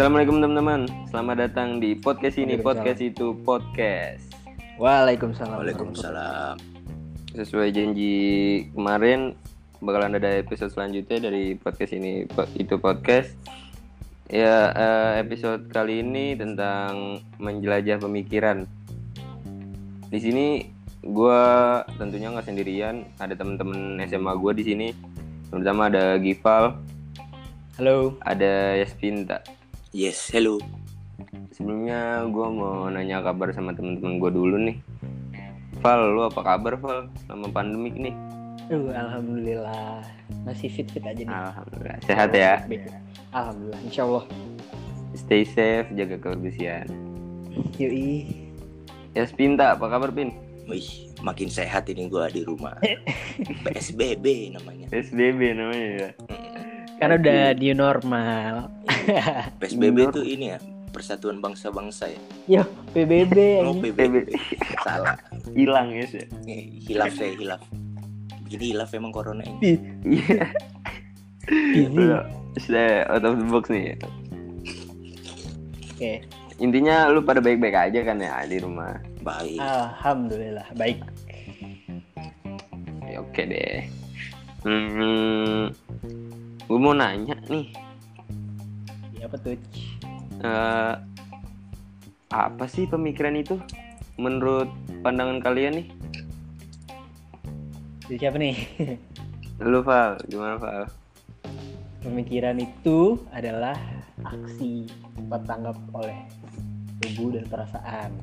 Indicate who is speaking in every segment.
Speaker 1: Assalamualaikum teman-teman. Selamat datang di podcast ini, podcast itu podcast.
Speaker 2: Waalaikumsalam.
Speaker 3: Waalaikumsalam.
Speaker 1: Sesuai janji kemarin bakalan ada episode selanjutnya dari podcast ini itu podcast. Ya eh, episode kali ini tentang menjelajah pemikiran. Di sini gua tentunya nggak sendirian, ada teman-teman SMA gua di sini. Pertama ada Gival,
Speaker 2: Halo.
Speaker 1: ada Yaspinta.
Speaker 3: Yes, hello.
Speaker 1: Sebelumnya gue mau nanya kabar sama temen-temen gue dulu nih. Val, lu apa kabar Val selama pandemik nih?
Speaker 2: Uh, alhamdulillah masih fit fit aja nih.
Speaker 1: Alhamdulillah sehat ya.
Speaker 2: Alhamdulillah. Insya Allah.
Speaker 1: Stay safe, jaga kebersihan.
Speaker 2: Yui.
Speaker 1: Ya Spinta, apa kabar Pin?
Speaker 3: Wih, makin sehat ini gua di rumah. PSBB namanya.
Speaker 1: SBB namanya ya.
Speaker 2: Karena udah new normal.
Speaker 3: PSBB itu ini ya, Persatuan Bangsa-Bangsa ya.
Speaker 2: Yo PBB.
Speaker 3: Oh. PBB. Salah.
Speaker 1: Hilang ya sih.
Speaker 3: Eh, Hilaf saya, hilaf. Begini hilaf emang corona ini.
Speaker 1: Iya. Udah, Sudah out of the box nih.
Speaker 2: Oke.
Speaker 1: Intinya lu pada baik-baik aja kan ya di rumah.
Speaker 3: Baik.
Speaker 2: Alhamdulillah. Baik.
Speaker 1: Ya, oke deh. Hmm, gue mau nanya nih.
Speaker 2: Ya, apa tuh?
Speaker 1: eh apa sih pemikiran itu menurut pandangan kalian nih?
Speaker 2: Jadi siapa nih?
Speaker 1: Lu Val, gimana Val?
Speaker 2: Pemikiran itu adalah aksi cepat tanggap oleh tubuh dan perasaan.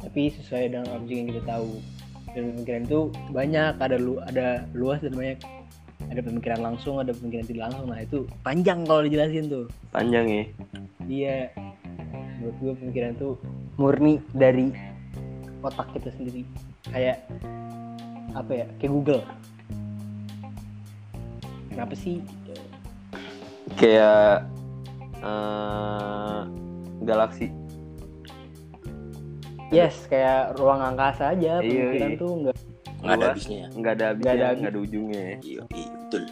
Speaker 2: Tapi sesuai dengan objek yang kita tahu. Dan pemikiran itu banyak, ada lu ada luas dan banyak. Ada pemikiran langsung, ada pemikiran tidak langsung. Nah itu panjang kalau dijelasin tuh.
Speaker 1: Panjang ya?
Speaker 2: Dia menurut gue pemikiran itu murni dari otak kita sendiri. Kayak apa ya? Kayak Google. Kenapa sih
Speaker 1: Kayak eh galaksi.
Speaker 2: Yes, kayak ruang angkasa aja.
Speaker 1: Iya,
Speaker 2: Pemikiran
Speaker 1: iya.
Speaker 2: tuh enggak.
Speaker 3: Nggak ada habisnya ya.
Speaker 1: Nggak ada
Speaker 2: Nggak ada
Speaker 1: habisnya,
Speaker 2: habis.
Speaker 1: nggak ada ujungnya. ya.
Speaker 3: Iya, iya, betul.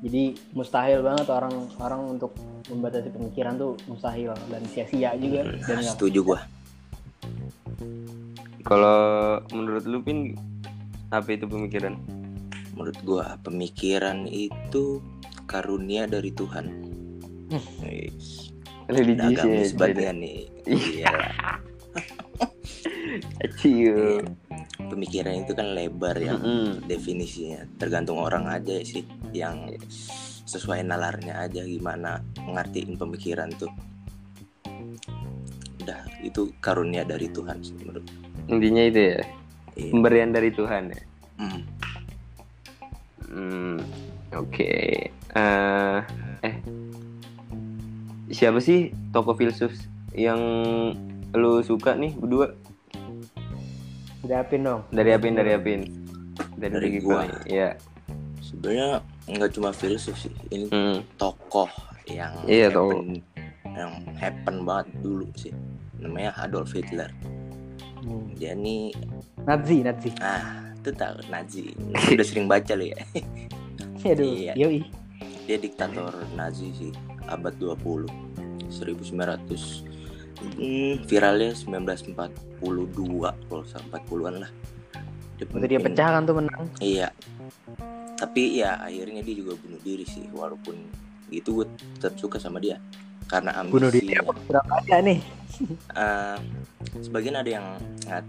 Speaker 2: Jadi mustahil banget orang orang untuk membatasi pemikiran tuh mustahil dan sia-sia juga dan
Speaker 3: Nah,
Speaker 2: nggak
Speaker 3: setuju gua.
Speaker 1: Kalau menurut lu Pin apa itu pemikiran?
Speaker 3: Menurut gua pemikiran itu karunia dari Tuhan. Wis.
Speaker 1: Religius ya.
Speaker 3: banget nih. Iya.
Speaker 1: Ciu.
Speaker 3: Pemikiran itu kan lebar ya.
Speaker 1: Mm-mm.
Speaker 3: definisinya tergantung orang aja sih yang sesuai nalarnya aja gimana ngertiin pemikiran tuh udah itu karunia dari Tuhan sih menurut
Speaker 1: Intinya itu ya.
Speaker 3: Iya.
Speaker 1: Pemberian dari Tuhan ya.
Speaker 3: Hmm.
Speaker 1: Hmm, oke. Eh, eh, siapa sih tokoh filsuf yang lu suka nih berdua?
Speaker 2: Dapin dong.
Speaker 1: Dari Apin, dari Apin. Dari,
Speaker 3: Dari gua.
Speaker 1: Iya.
Speaker 3: sebenarnya nggak cuma filsuf sih ini
Speaker 1: Hmm,
Speaker 3: tokoh yang
Speaker 1: Iya,
Speaker 3: happen, yang happen banget dulu sih namanya Adolf Hitler
Speaker 2: Hmm.
Speaker 3: dia nih
Speaker 2: Nazi, Nazi.
Speaker 3: ah itu tahu Nazi udah sering baca lo ya
Speaker 2: Aduh,
Speaker 3: Iya.
Speaker 2: yoi.
Speaker 3: dia diktator Nazi sih abad 20 1900 hmm, viralnya 1942 kalau salah 40-an lah dia
Speaker 2: Waktu dia pecah kan tuh menang.
Speaker 3: iya tapi ya akhirnya dia juga bunuh diri sih walaupun gitu gue tetap suka sama dia karena ambisi
Speaker 2: Bunuh diri apa? Berapa ada nih?
Speaker 3: Eh, sebagian ada yang ngat,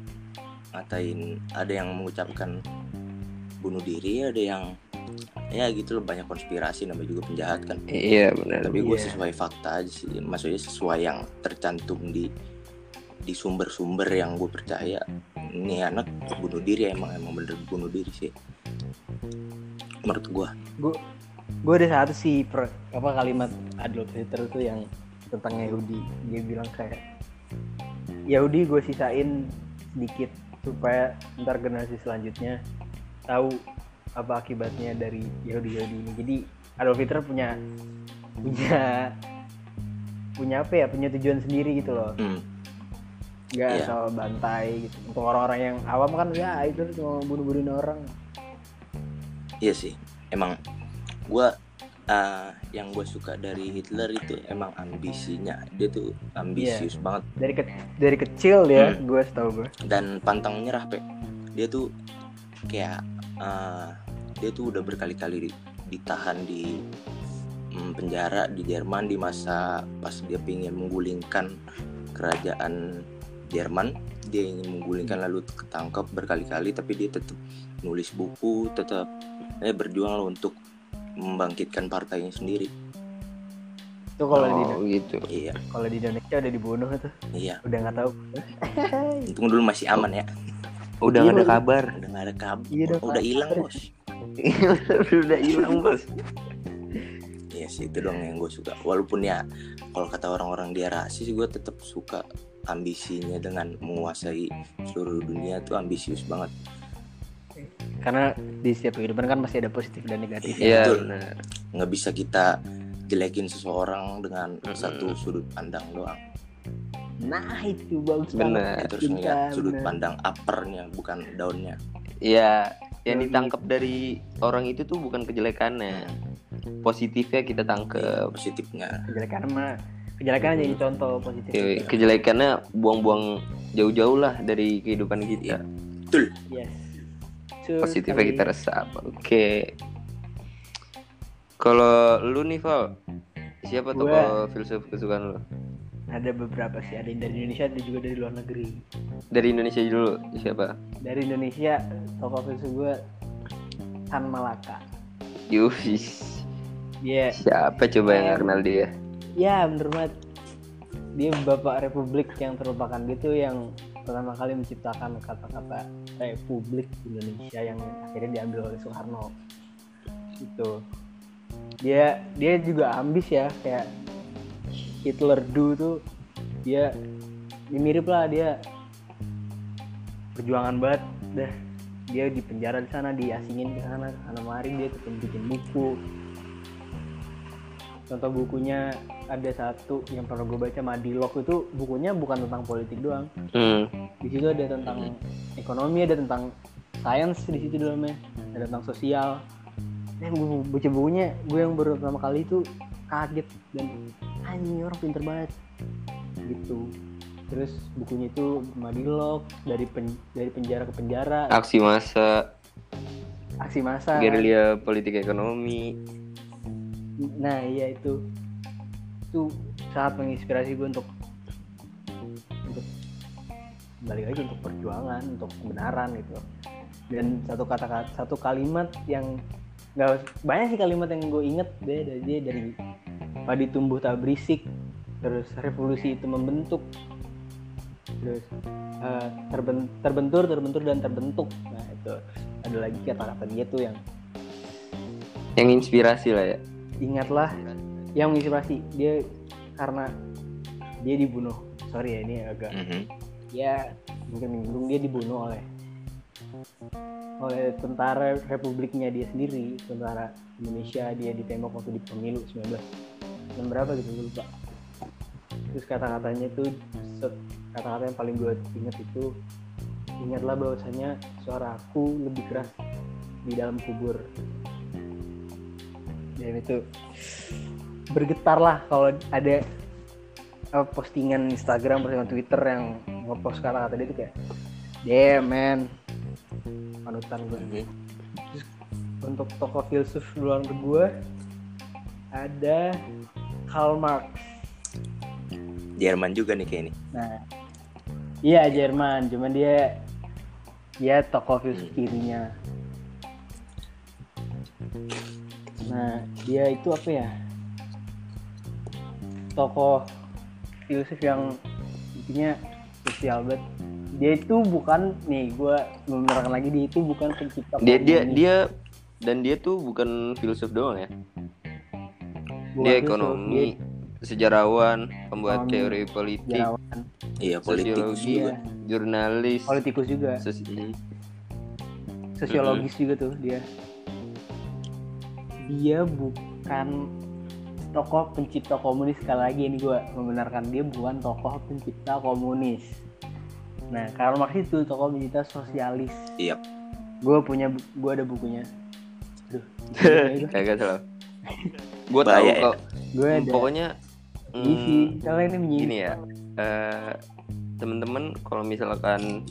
Speaker 3: ngatain ada yang mengucapkan bunuh diri ada yang ya gitu loh banyak konspirasi namanya juga penjahat kan
Speaker 1: iya benar.
Speaker 3: tapi gue
Speaker 2: Iya.
Speaker 3: sesuai fakta aja sih maksudnya sesuai yang tercantum di di sumber-sumber yang gue percaya ini anak bunuh diri emang emang bener bunuh diri sih menurut gue
Speaker 2: Gue ada satu sih per, apa kalimat Adolf Hitler tuh yang tentang Yahudi. Dia bilang kayak Yahudi gue sisain sedikit supaya ntar generasi selanjutnya tahu apa akibatnya dari Yahudi Yahudi ini. Jadi Adolf Hitler punya punya punya apa ya punya tujuan sendiri gitu loh.
Speaker 3: Hmm,
Speaker 2: nggak
Speaker 3: Iya.
Speaker 2: asal bantai gitu. Untuk orang-orang yang awam kan ya itu cuma bunuh-bunuhin orang.
Speaker 3: Iya sih. Emang gue eh, yang gue suka dari Hitler itu emang ambisinya. Dia tuh ambisius banget.
Speaker 2: Dari ke dari kecil ya
Speaker 3: Hmm.
Speaker 2: gue setahu gue
Speaker 3: dan pantang menyerah pe dia tuh kayak eh, dia tuh udah berkali-kali di- ditahan di mm, penjara di Jerman di masa pas dia ingin menggulingkan kerajaan Jerman. Dia ingin menggulingkan lalu ketangkap berkali-kali tapi dia tetap nulis buku tetap eh, berjuang untuk membangkitkan partainya sendiri.
Speaker 2: Itu kalau di
Speaker 1: oh gitu.
Speaker 3: Iya.
Speaker 2: kalau di Indonesia udah dibunuh tuh.
Speaker 3: Iya.
Speaker 2: Udah nggak tahu.
Speaker 3: Untung dulu masih aman ya
Speaker 1: udah
Speaker 2: Iya,
Speaker 1: nggak ada kabar.
Speaker 3: Udah nggak ada kabar
Speaker 2: Iya, udah
Speaker 3: hilang bos.
Speaker 1: Udah hilang bos.
Speaker 3: Iya sih itu dong yang gue suka. Walaupun ya kalau kata orang-orang dia rasis Gue tetap suka ambisinya dengan menguasai seluruh dunia tuh ambisius banget.
Speaker 2: Karena di setiap kehidupan kan masih ada positif dan negatif.
Speaker 1: Iya
Speaker 3: Betul.
Speaker 1: benar.
Speaker 3: Nggak bisa kita jelekin seseorang dengan
Speaker 1: Mm-mm.
Speaker 3: satu sudut pandang doang
Speaker 2: nah itu bagus
Speaker 1: Bener.
Speaker 2: banget Cinta,
Speaker 3: ngeliat sudut
Speaker 2: bener.
Speaker 3: pandang uppernya bukan daunnya
Speaker 1: Iya, yang ditangkap dari orang itu tuh bukan kejelekannya. Positifnya kita
Speaker 3: Iya,
Speaker 1: tangkep.
Speaker 3: positifnya
Speaker 2: kejelekan mah kejelekan jadi contoh positif
Speaker 1: Yoi, Kejelekannya buang-buang jauh-jauh lah dari kehidupan kita.
Speaker 3: Betul
Speaker 2: yes Betul
Speaker 1: Positifnya
Speaker 2: sekali.
Speaker 1: kita resap. Oke. Kalau lu nih Val, siapa tokoh filsuf kesukaan lu?
Speaker 2: Ada beberapa sih ada yang dari Indonesia ada juga dari luar negeri.
Speaker 1: Dari Indonesia dulu siapa?
Speaker 2: dari Indonesia tokoh filsuf gue Tan Malaka.
Speaker 1: Yuhis.
Speaker 2: dia
Speaker 1: Siapa coba yang nggak kenal dia?
Speaker 2: ya bener banget. Dia bapak republik yang terlupakan gitu yang pertama kali menciptakan kata-kata republik Indonesia yang akhirnya diambil oleh Soekarno itu dia dia juga ambis ya kayak Hitler do tuh dia ya mirip lah dia perjuangan banget dah. Dia di penjara di sana diasingin ke sana sana mari dia tetap bikin buku. Contoh bukunya ada satu yang pernah gue baca Madilog itu bukunya bukan tentang politik doang.
Speaker 1: Hmm.
Speaker 2: di situ ada tentang ekonomi ada tentang sains di situ dalamnya ada tentang sosial. Nah gue baca bukunya gue yang baru pertama kali itu kaget dan anjing orang pinter banget. Gitu. Terus bukunya itu Madilog dari pen- dari penjara ke penjara.
Speaker 1: Aksi massa,
Speaker 2: aksi massa.
Speaker 1: Gerilya politik ekonomi.
Speaker 2: nah iya itu. Itu sangat menginspirasi gue untuk untuk balik lagi untuk perjuangan untuk kebenaran gitu. Dan satu kata satu kalimat yang nggak banyak sih kalimat yang gue inget. Deh dari dia dari padi tumbuh tak berisik terus revolusi itu membentuk terus eh, terben- terbentur terbentur dan terbentuk. Nah itu ada lagi kata-kata dia tuh yang
Speaker 1: Yang inspirasi lah ya.
Speaker 2: ingatlah yang menginspirasi. Dia karena dia dibunuh. Sorry ya ini agak
Speaker 3: Mhm.
Speaker 2: ya mungkin menyinggung dia dibunuh oleh oleh tentara republiknya dia sendiri tentara Indonesia dia ditembak waktu di pemilu 19 dan berapa gitu gue lupa. Terus kata-katanya itu kata-kata yang paling gue inget itu ingatlah bahwasanya suara aku lebih keras di dalam kubur. Dan itu bergetar lah kalau ada postingan Instagram postingan Twitter yang ngepost kata-kata dia itu kayak damn man panutan gue
Speaker 3: Mhm.
Speaker 2: untuk tokoh filsuf luar gue ada Karl Marx.
Speaker 3: Jerman juga nih kayak ini
Speaker 2: nah iya Jerman. Cuman dia dia tokoh filsuf kirinya. Nah dia itu apa ya? Tokoh filsuf yang intinya sosial banget dia itu bukan nih gue menerangkan lagi dia itu bukan pencipta
Speaker 1: Dia dia
Speaker 2: komunis.
Speaker 1: dia dan dia tuh bukan filsuf doang ya.
Speaker 2: Bukan
Speaker 1: dia ekonomi, sejarawan, pembuat
Speaker 2: Ekonomi,
Speaker 1: teori politik,
Speaker 2: sejarawan,
Speaker 3: iya politik
Speaker 1: sosiologi,
Speaker 3: juga.
Speaker 1: jurnalis,
Speaker 2: politikus juga.
Speaker 1: Sosi-
Speaker 2: sosiologis juga tuh dia. Dia bukan tokoh pencipta komunis sekali lagi ini gue membenarkan dia bukan tokoh pencipta komunis nah Karl Marx itu tokoh pencipta sosialis
Speaker 3: iya
Speaker 2: gue punya gue ada bukunya itu?
Speaker 1: kagak salah. gue tahu
Speaker 3: ya?
Speaker 1: kok
Speaker 2: gue ada
Speaker 1: pokoknya
Speaker 2: isi
Speaker 1: mm,
Speaker 2: kalau ini menyimak
Speaker 1: gini ya eh temen-temen kalau misalkan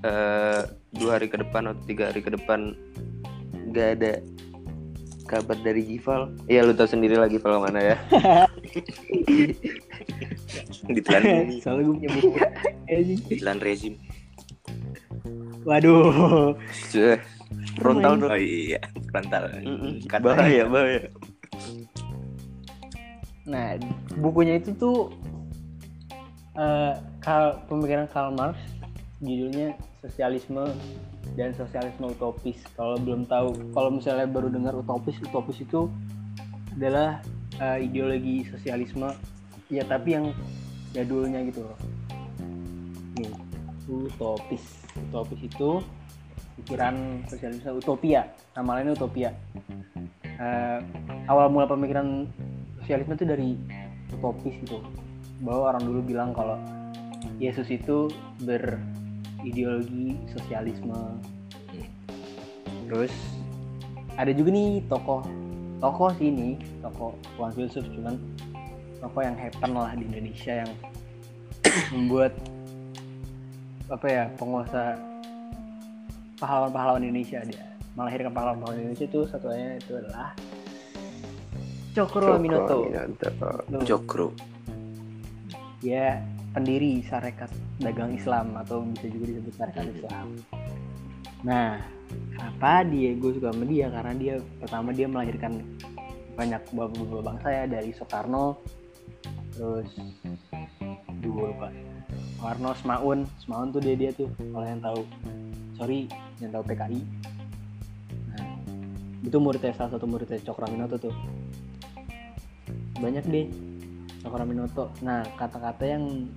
Speaker 1: eh dua hari ke depan atau tiga hari ke depan nggak ada kabar dari Gival. Ya lu tau sendiri lah Gival mana ya.
Speaker 3: Ditelan bumi.
Speaker 2: Soalnya gue punya buku.
Speaker 3: Ditelan rezim.
Speaker 2: Waduh.
Speaker 1: Frontal
Speaker 3: oh
Speaker 1: dong.
Speaker 3: Iya frontal. Kata-
Speaker 1: bahaya bahaya.
Speaker 2: Nah, bukunya itu tuh eh Karl- pemikiran Karl Marx judulnya Sosialisme dan Sosialisme Utopis. Kalau belum tahu, kalau misalnya baru dengar utopis, utopis itu adalah eh, ideologi sosialisme ya tapi yang jadulnya gitu loh. Nih, utopis. Utopis itu pikiran sosialisme utopia. Nama lainnya utopia. Eh, awal mula pemikiran sosialisme itu dari utopis gitu bahwa orang dulu bilang kalau Yesus itu berideologi sosialisme. Terus ada juga nih tokoh tokoh sih ini tokoh bukan filsuf cuman tokoh yang hepan lah di Indonesia yang membuat apa ya penguasa pahlawan-pahlawan Indonesia dia. Melahirkan pahlawan-pahlawan Indonesia itu satunya itu adalah Cokro Aminoto. Tuh,
Speaker 3: Jokro
Speaker 2: Dia pendiri Sarekat Dagang Islam atau bisa juga disebut Sarekat Islam. Nah, apa dia gue suka sama dia? Karena dia pertama dia melahirkan banyak bapak-bapak bangsa ya dari Soekarno terus gue lupa. Soekarno Semaun Semaun tuh dia dia tuh kalau yang tahu sorry yang tahu PKI nah itu muridnya salah satu muridnya Cokraminoto tuh. Banyak deh Cokraminoto nah kata-kata yang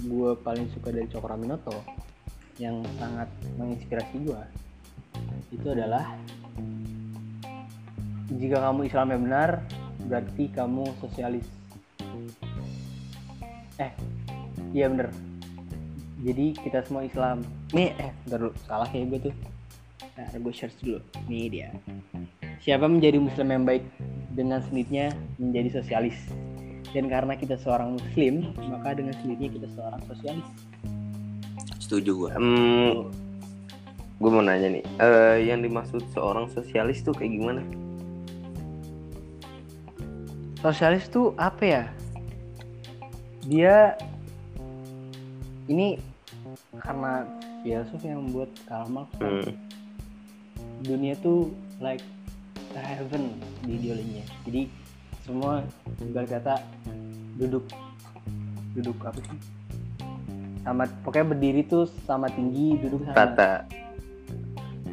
Speaker 2: gue paling suka dari Cokraminoto yang sangat menginspirasi gue itu adalah jika kamu Islamnya benar berarti kamu sosialis. Eh iya bener. Jadi kita semua Islam. Nih eh bentar dulu. Salah kayak gue tuh. Nah gue search dulu. Nih dia. Siapa menjadi muslim yang baik dengan sendirinya menjadi sosialis dan karena kita seorang muslim maka dengan sendirinya kita seorang sosialis.
Speaker 3: Setuju gua.
Speaker 1: Hmm, gue mau nanya nih, eh, yang dimaksud seorang sosialis tuh kayak gimana?
Speaker 2: sosialis tuh apa ya? Dia ini karena filsuf yang membuat Karl Marx kan,
Speaker 1: Hmm.
Speaker 2: dunia tuh like heaven di ideologinya. Jadi semua ibarat kata duduk duduk apa sih sama pokoknya berdiri tuh sama tinggi duduk sama
Speaker 1: Tata.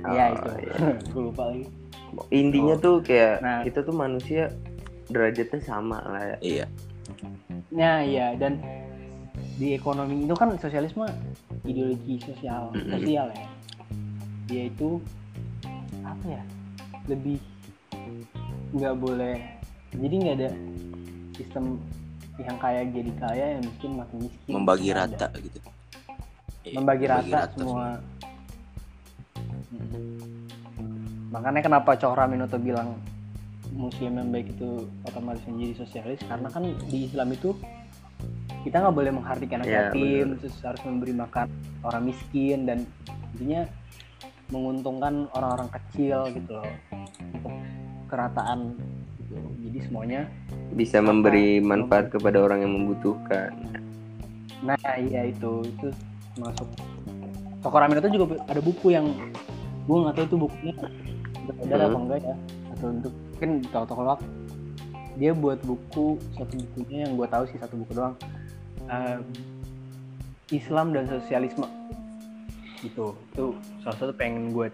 Speaker 2: ya
Speaker 1: Oh,
Speaker 2: itu
Speaker 1: iya.
Speaker 2: gue lupa lagi
Speaker 1: Intinya
Speaker 2: Oh.
Speaker 1: tuh kayak
Speaker 2: Nah.
Speaker 1: kita tuh manusia derajatnya sama lah ya.
Speaker 3: iya
Speaker 2: Nah, iya dan di ekonomi itu kan sosialisme ideologi sosial
Speaker 3: Mm-mm.
Speaker 2: sosial ya. Dia itu apa ya? Lebih nggak boleh jadi nggak ada sistem yang kaya jadi kaya yang miskin makin miskin.
Speaker 3: membagi
Speaker 2: Nggak ada.
Speaker 3: rata gitu Iya,
Speaker 2: Membagi rata, semua. Mm. Makanya kenapa Cokra Minoto bilang muslim yang baik itu otomatis menjadi sosialis karena kan di Islam itu kita nggak boleh menghardikan anak
Speaker 1: Iya,
Speaker 2: yatim, terus harus memberi makan orang miskin dan intinya menguntungkan orang-orang kecil gitu loh untuk kerataan. Jadi semuanya
Speaker 1: Bisa
Speaker 2: Apa?
Speaker 1: memberi manfaat kepada orang yang membutuhkan.
Speaker 2: Nah iya itu itu masuk Toko Ramen itu juga ada buku yang gue nggak tahu itu bukunya beredar
Speaker 1: Hmm.
Speaker 2: apa enggak ya atau untuk mungkin toko-toko lak dia buat buku satu bukunya yang gue tahu sih satu buku doang Eh, Islam dan sosialisme gitu itu salah satu pengen gue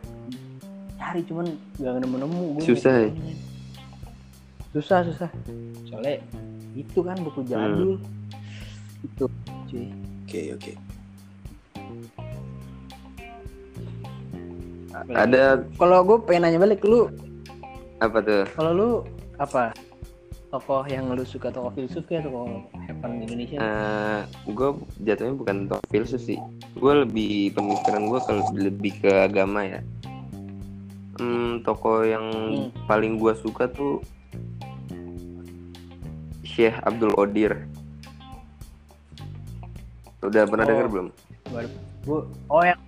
Speaker 2: cari cuman gak nemu-nemu gue
Speaker 1: Susah ya?
Speaker 2: Susah susah soalnya itu kan buku jadul
Speaker 1: Hmm.
Speaker 2: itu cuy
Speaker 3: oke oke
Speaker 1: Ada
Speaker 2: kalau gue pengen nanya balik lu
Speaker 1: apa tuh?
Speaker 2: kalau lu apa tokoh yang lu suka tokoh filsuf kayak tokoh hepan di Indonesia
Speaker 1: Eh, gue jatuhnya bukan tokoh filsuf sih. Gue lebih pemikiran gue ke lebih ke agama ya. Hmm, tokoh yang
Speaker 2: Hmm.
Speaker 1: paling gue suka tuh Syekh Abdul Qadir. Udah pernah
Speaker 2: Oh.
Speaker 1: denger belum?
Speaker 2: Bu, oh yang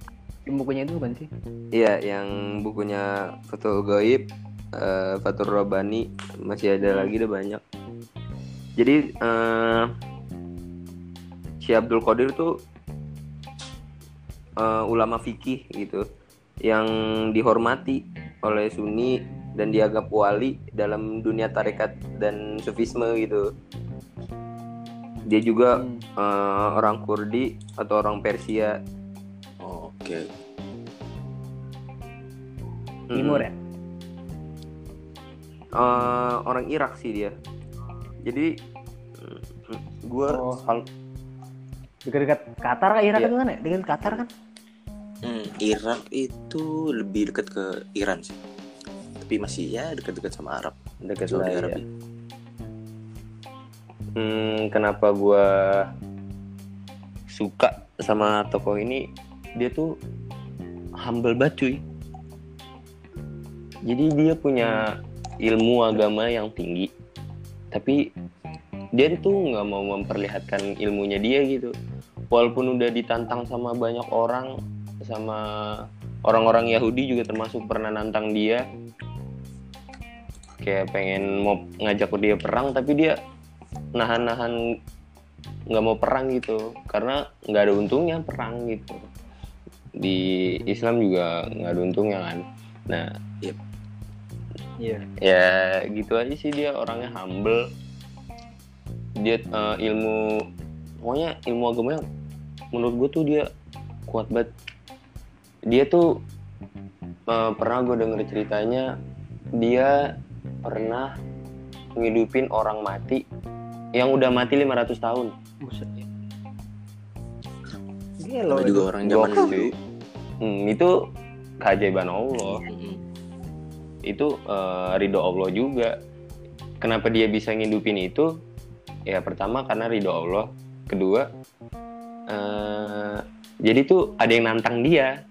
Speaker 2: yang bukunya itu bukan sih?
Speaker 1: Iya, yang bukunya Fatul Gaib, eh, Fatul Robani masih ada lagi udah banyak. Jadi eh Syekh Abdul Qadir tuh eh, ulama fikih gitu yang dihormati oleh Sunni dan dianggap wali dalam dunia tarekat dan sufisme gitu. Dia juga
Speaker 2: Hmm.
Speaker 1: eh, orang Kurdi atau orang Persia.
Speaker 3: Oh, Oke.
Speaker 2: Timur ya?
Speaker 1: Eh, orang Irak sih dia. Jadi gue
Speaker 2: Oh. Dekat-dekat Qatar kah Irak itu kan ya? Dekat Qatar kan?
Speaker 3: Hmm, Irak itu lebih dekat ke Iran sih. Tapi masih ya dekat-dekat sama Arab.
Speaker 1: dekat
Speaker 3: Saudi
Speaker 1: lah ya. Hmm, kenapa gue suka sama tokoh ini? Dia tuh humble banget cuy. Jadi dia punya ilmu agama yang tinggi, tapi dia tuh nggak mau memperlihatkan ilmunya dia gitu. Walaupun udah ditantang sama banyak orang, sama orang-orang Yahudi juga termasuk pernah nantang dia, kayak pengen mau ngajak dia perang, tapi dia nahan-nahan nggak mau perang gitu. Karena nggak ada untungnya perang gitu. Di Islam juga nggak ada untungnya kan. Nah
Speaker 2: Iya.
Speaker 1: ya gitu aja sih dia orangnya humble. Dia eh, ilmu pokoknya ilmu agamanya menurut gue tuh dia kuat banget. Dia tuh eh, pernah gue denger ceritanya dia pernah ngidupin orang mati yang udah mati 500 tahun.
Speaker 2: Buset. Ya.
Speaker 3: Sama juga orang zaman dulu.
Speaker 1: Hmm, itu keajaiban Allah.
Speaker 3: Hmm.
Speaker 1: itu eh, ridho Allah juga. Kenapa dia bisa ngidupin itu? Ya pertama karena ridho Allah. Kedua eh, jadi tuh ada yang nantang dia.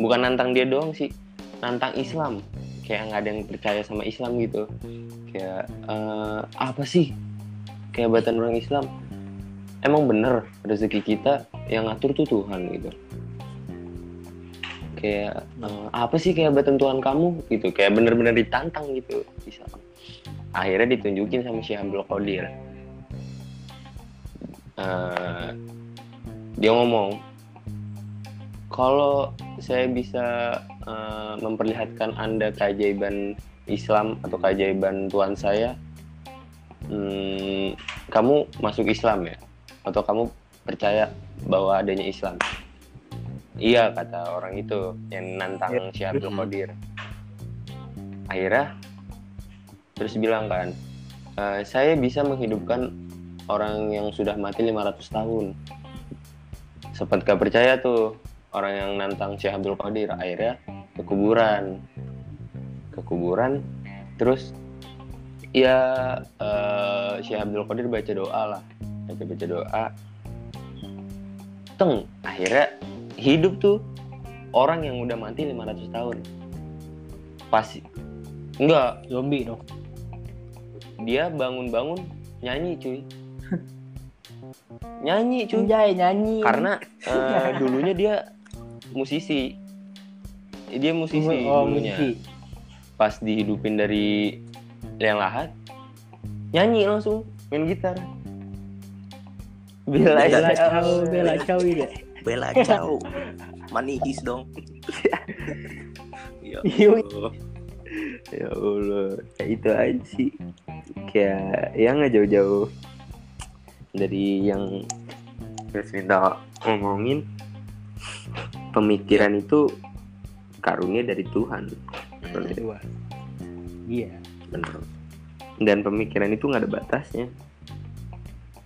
Speaker 1: Bukan nantang dia doang sih nantang Islam kayak nggak ada yang percaya sama Islam gitu. Kayak eh, apa sih kehebatan orang Islam? Emang bener rezeki kita yang ngatur tuh Tuhan gitu. Kayak eh, apa sih kehebatan Tuhan kamu gitu? Kayak bener-bener ditantang gitu Islam akhirnya ditunjukin sama Syekh Abdul Qadir. Eh, dia ngomong kalau saya bisa eh, memperlihatkan anda keajaiban Islam atau keajaiban Tuhan saya hmm, kamu masuk Islam ya? Atau kamu percaya bahwa adanya Islam? Iya kata orang itu yang nantang Syekh Abdul
Speaker 3: Hmm.
Speaker 1: Qadir. Akhirnya terus bilang kan "Eh, saya bisa menghidupkan orang yang sudah mati 500 tahun. Sempat gak percaya tuh orang yang nantang Syekh Abdul Qadir akhirnya ke kuburan. Ke kuburan terus ya eh, Syekh Abdul Qadir baca doa lah. Baca baca doa. Teng akhirnya hidup tuh orang yang udah mati 500 tahun. Pasti enggak
Speaker 2: Zombie dong.
Speaker 1: dia bangun-bangun nyanyi cuy. Nyanyi cuy.
Speaker 2: Anjay nyanyi.
Speaker 1: karena eh, dulunya dia musisi dia musisi
Speaker 2: oh,
Speaker 1: dulunya
Speaker 2: musisi.
Speaker 1: pas dihidupin dari yang lahat nyanyi langsung main gitar Bela
Speaker 3: Bela
Speaker 2: Bela
Speaker 3: Ciao.
Speaker 2: Ciao, Bela Ciao ini.
Speaker 3: Bela Ciao. Manihis dong. ya
Speaker 2: Yui.
Speaker 3: Allah.
Speaker 1: ya Allah ya itu aja sih kayak ya nggak jauh-jauh dari yang Chris minta ngomongin pemikiran itu karunia dari Tuhan.
Speaker 2: Iya.
Speaker 3: Bener.
Speaker 1: dan pemikiran itu nggak ada batasnya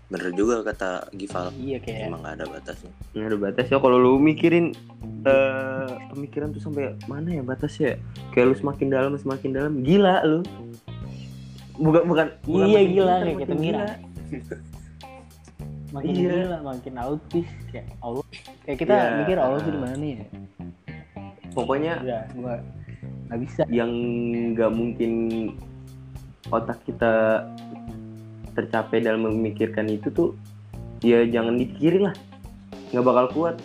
Speaker 3: Bener juga kata Gival.
Speaker 2: Iya kayak
Speaker 3: Emang gak ada batasnya.
Speaker 1: nggak ada batasnya kalau lu mikirin eh, pemikiran tuh sampai mana ya batasnya kayak lu semakin dalam semakin dalam gila lu bukan bukan bukan
Speaker 2: Iya, gila, kayak kita gila. makin
Speaker 1: Iya.
Speaker 2: gila, makin autis kayak Allah. Kayak kita
Speaker 1: Iya.
Speaker 2: mikir Allah tuh di mana ya?
Speaker 1: pokoknya
Speaker 2: Ya, gua nggak bisa.
Speaker 1: yang nggak mungkin otak kita tercapai dalam memikirkan itu tuh ya jangan dipikirin lah nggak bakal kuat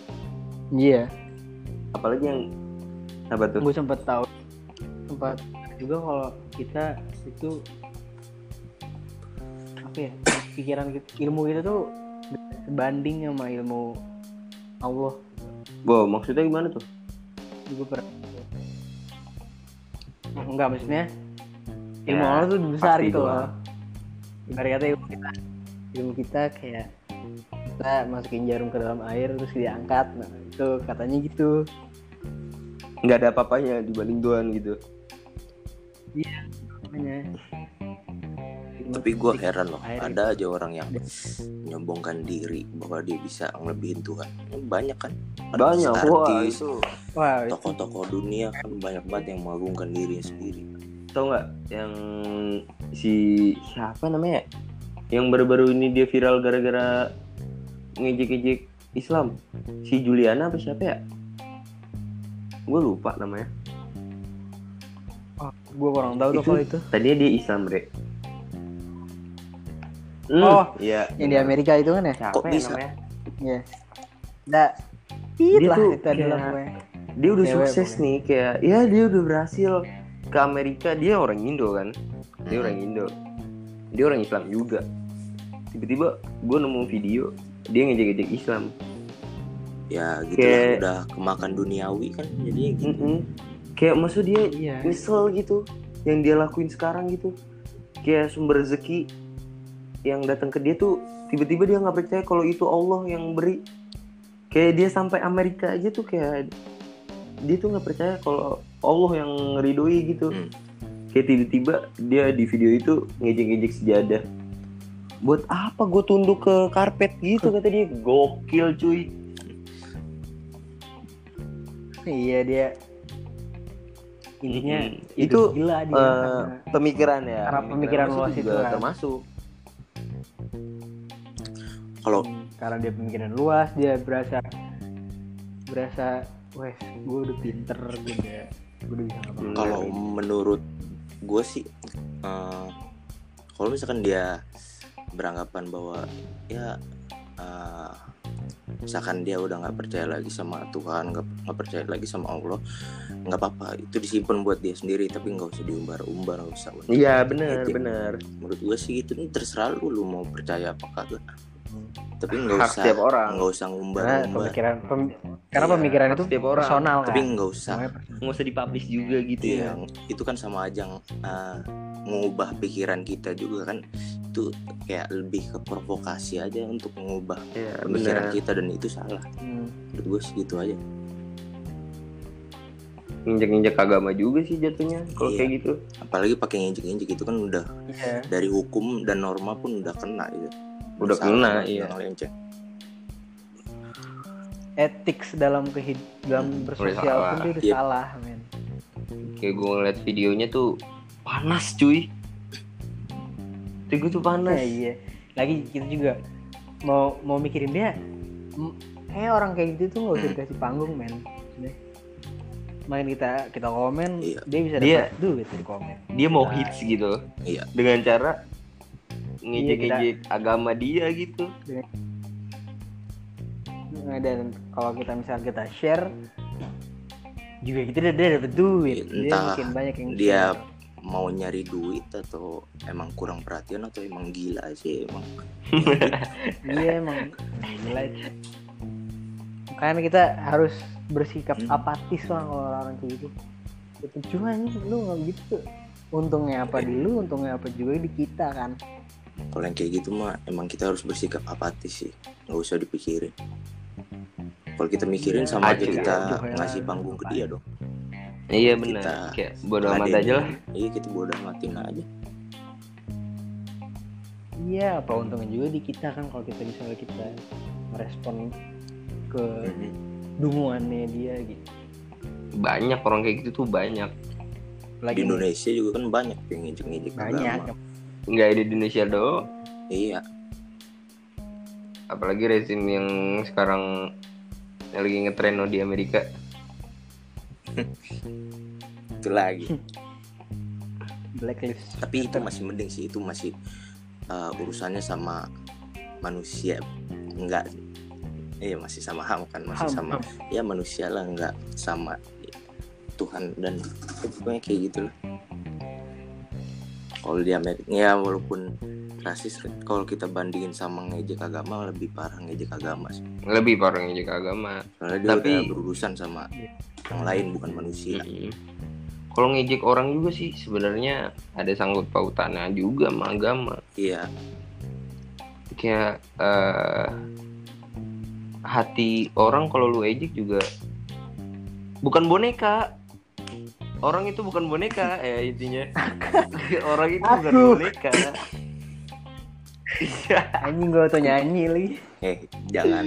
Speaker 2: iya
Speaker 1: apalagi yang apa tuh
Speaker 2: gue sempat tahu sempat juga kalau kita itu apa ya pikiran kita, ilmu kita tuh sebanding sama ilmu Allah.
Speaker 1: Wow, maksudnya gimana tuh?
Speaker 2: Gue pernah enggak maksudnya ilmu
Speaker 1: Ya,
Speaker 2: Allah tuh besar gitu loh. Ibarat kata ilmu kita ilmu kita kayak kita masukin jarum ke dalam air terus diangkat. Nah itu katanya gitu.
Speaker 1: Nggak ada apa-apanya dibanding Tuhan gitu.
Speaker 2: Makanya. Ilmu
Speaker 3: tapi gue heran loh ada aja orang yang menyombongkan diri bahwa dia bisa ngelebihin Tuhan. Banyak kan?
Speaker 1: Banyak wah
Speaker 3: artis tokoh-tokoh dunia kan banyak banget yang mengagungkan dirinya sendiri.
Speaker 1: Tau nggak yang si siapa namanya? Yang baru-baru ini dia viral gara-gara ngejek-ngejek Islam. Si Juliana apa siapa ya? Gue lupa namanya.
Speaker 2: Gue kurang tahu tuh
Speaker 1: Itu-
Speaker 2: kalau itu.
Speaker 1: tadinya dia Islam bre Hmm,
Speaker 2: Oh,
Speaker 1: iya
Speaker 2: yang di Amerika itu kan ya?
Speaker 1: Siapa
Speaker 3: Kok
Speaker 1: ya
Speaker 3: bisa?
Speaker 1: namanya.
Speaker 2: ya. Nggak, Tit
Speaker 1: Dia
Speaker 2: lah
Speaker 1: tuh
Speaker 2: itu adalah gue.
Speaker 1: dia udah
Speaker 2: Cewek
Speaker 1: sukses
Speaker 2: pokoknya.
Speaker 1: nih kayak ya dia udah berhasil ke Amerika dia orang Indo kan? Dia orang Indo. Dia orang Islam juga. Tiba-tiba gue nemu video dia ngejek-ngejek Islam.
Speaker 3: Ya gitu
Speaker 1: Kayak-
Speaker 3: lah udah kemakan duniawi kan jadinya gitu.
Speaker 1: Mm-mm. kayak maksud dia
Speaker 2: iya.
Speaker 1: nyesel gitu yang dia lakuin sekarang gitu. Kayak sumber rezeki yang datang ke dia tuh tiba-tiba dia nggak percaya kalau itu Allah yang beri. Kayak dia sampai Amerika aja tuh kayak dia tuh nggak percaya kalau Allah yang ngeridoi gitu.
Speaker 3: Hmm.
Speaker 1: kayak tiba-tiba dia di video itu ngejek-ngejek sejadah. Buat apa gue tunduk ke karpet gitu kata dia. Gokil cuy.
Speaker 2: Iya dia intinya hidup
Speaker 1: Itu,
Speaker 2: gila dia. karena
Speaker 1: pemikiran ya.
Speaker 2: Karena pemikiran
Speaker 1: masuk
Speaker 2: luas
Speaker 1: juga
Speaker 2: itu kan.
Speaker 1: termasuk
Speaker 3: kalau
Speaker 2: karena dia pemikiran luas dia berasa berasa wes gue udah pinter gue udah gue udah bisa ngapa
Speaker 3: kalau menurut gue sih eh, kalau misalkan dia beranggapan bahwa ya eh, misalkan dia udah nggak percaya lagi sama Tuhan nggak nggak percaya lagi sama Allah nggak apa-apa. Itu disimpan buat dia sendiri tapi nggak usah diumbar-umbar nggak usah
Speaker 1: iya bener
Speaker 3: Itu.
Speaker 1: bener
Speaker 3: menurut gue sih gitu nih terserah lu lu mau percaya apa kagak tapi nggak usah.
Speaker 1: setiap orang.
Speaker 3: nggak usah
Speaker 2: karena
Speaker 3: ngumbar-ngumbar
Speaker 2: pemikiran pem- karena
Speaker 1: Iya,
Speaker 2: pemikiran itu
Speaker 1: setiap orang.
Speaker 2: personal kan?
Speaker 3: Tapi nggak usah.
Speaker 1: Nggak usah dipublish juga gitu
Speaker 3: Iya,
Speaker 1: ya
Speaker 3: itu kan sama aja uh, mengubah pikiran kita juga kan. Itu kayak lebih ke provokasi aja untuk mengubah
Speaker 1: Iya,
Speaker 3: pemikiran
Speaker 1: bener
Speaker 3: kita dan itu salah.
Speaker 2: Hmm,
Speaker 3: menurut gue sih gitu aja.
Speaker 1: Injek-injek agama juga sih jatuhnya kalau
Speaker 3: Iya.
Speaker 1: kayak gitu.
Speaker 3: Apalagi pakai injek-injek itu kan udah
Speaker 2: iya.
Speaker 3: dari hukum dan norma pun udah kena gitu
Speaker 1: Udah kena, iya.
Speaker 2: ethics dalam kehid dalam
Speaker 3: Hmm,
Speaker 2: bersosial
Speaker 1: salah.
Speaker 2: pun dia udah
Speaker 3: Iya.
Speaker 2: salah men
Speaker 1: kayak gue ngeliat videonya tuh panas cuy Tuh gue tuh panas
Speaker 2: Nah, iya lagi kita juga mau mau mikirin dia kayak orang kayak gitu tuh nggak usah dikasih panggung men main kita kita komen
Speaker 3: Iya.
Speaker 2: dia bisa
Speaker 1: Dia-
Speaker 2: dapat duit dari komen
Speaker 1: dia mau
Speaker 2: Nah.
Speaker 1: hits gitu
Speaker 3: Iya.
Speaker 1: dengan cara
Speaker 2: Iya,
Speaker 1: ngejek-ngejek agama dia gitu.
Speaker 2: Nah, dan kalau kita misal kita share juga kita dia, dia dapat duit. Dia
Speaker 3: Entah
Speaker 2: makin banyak yang
Speaker 3: dia
Speaker 2: share.
Speaker 3: mau nyari duit atau emang kurang perhatian atau emang gila sih emang.
Speaker 2: Iya emang gila. Makanya kita harus bersikap
Speaker 3: Hmm.
Speaker 2: apatis lah kalau orang kayak gitu. Percuma nih lu nggak gitu. Untungnya apa di lu untungnya apa juga di kita kan
Speaker 3: kalau yang kayak gitu mah emang kita harus bersikap apatis sih. Nggak usah dipikirin. Kalau kita mikirin
Speaker 2: Iya,
Speaker 3: sama aja kita ngasih panggung ke dia dong.
Speaker 1: Iya benar kayak bodo amat aja lah.
Speaker 3: Iya kita bodoh amatin aja.
Speaker 2: Iya apa untungnya juga di kita kan kalau kita misalnya kita merespon ke
Speaker 3: Mhm.
Speaker 2: dunguannya dia gitu.
Speaker 1: Banyak orang kayak gitu tuh banyak.
Speaker 3: Di
Speaker 2: lagi
Speaker 3: Indonesia juga kan banyak yang ngejek-ngejek
Speaker 2: banyak.
Speaker 3: agama
Speaker 1: nggak di Indonesia doang.
Speaker 3: Iya.
Speaker 1: Apalagi rezim yang sekarang yang lagi ngetren di Amerika.
Speaker 3: Itu lagi.
Speaker 2: Blacklist.
Speaker 3: Tapi itu masih mending sih itu masih eh, urusannya sama manusia. Enggak iya masih sama ham kan masih
Speaker 2: Ham,
Speaker 3: sama
Speaker 2: ham.
Speaker 3: ya manusia lah enggak sama Tuhan dan ya, pokoknya kayak gitu lah kalau di Amerika ya walaupun rasis kalau kita bandingin sama ngejek agama lebih parah ngejek agama sih.
Speaker 1: Lebih parah ngejek agama.
Speaker 3: Soalnya dia
Speaker 1: Tapi-
Speaker 3: udah berurusan sama yang lain bukan manusia.
Speaker 1: Mm-mm. kalau ngejek orang juga sih sebenarnya ada sangkut pautannya juga sama agama.
Speaker 3: Iya.
Speaker 1: Kayak eh, hati orang kalau lu ejek juga bukan boneka orang itu bukan boneka ya intinya. Orang itu bukan boneka.
Speaker 2: Anjing gue tuh nyanyi lagi.
Speaker 3: eh jangan.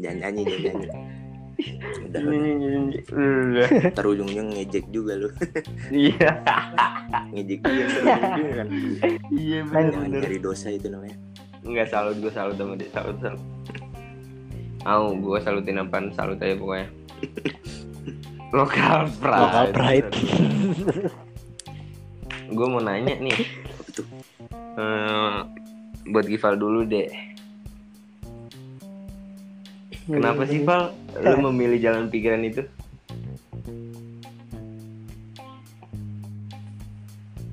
Speaker 3: Jangan nyanyi jangan nyanyi. Udah
Speaker 1: Udah.
Speaker 3: ntar ujung-ujung ngejek juga lu.
Speaker 1: Iya.
Speaker 3: Ngejek dia ujung-ujung kan.
Speaker 1: Iya benar
Speaker 3: nyari dosa itu namanya.
Speaker 1: Enggak salut gue salut sama dia salut salut. Mau gue salutin apaan salut aja pokoknya lokal pride.
Speaker 2: Local pride.
Speaker 1: gue mau nanya nih? Eh, buat Gival dulu deh. Kenapa sih Val? Lu memilih jalan pikiran itu?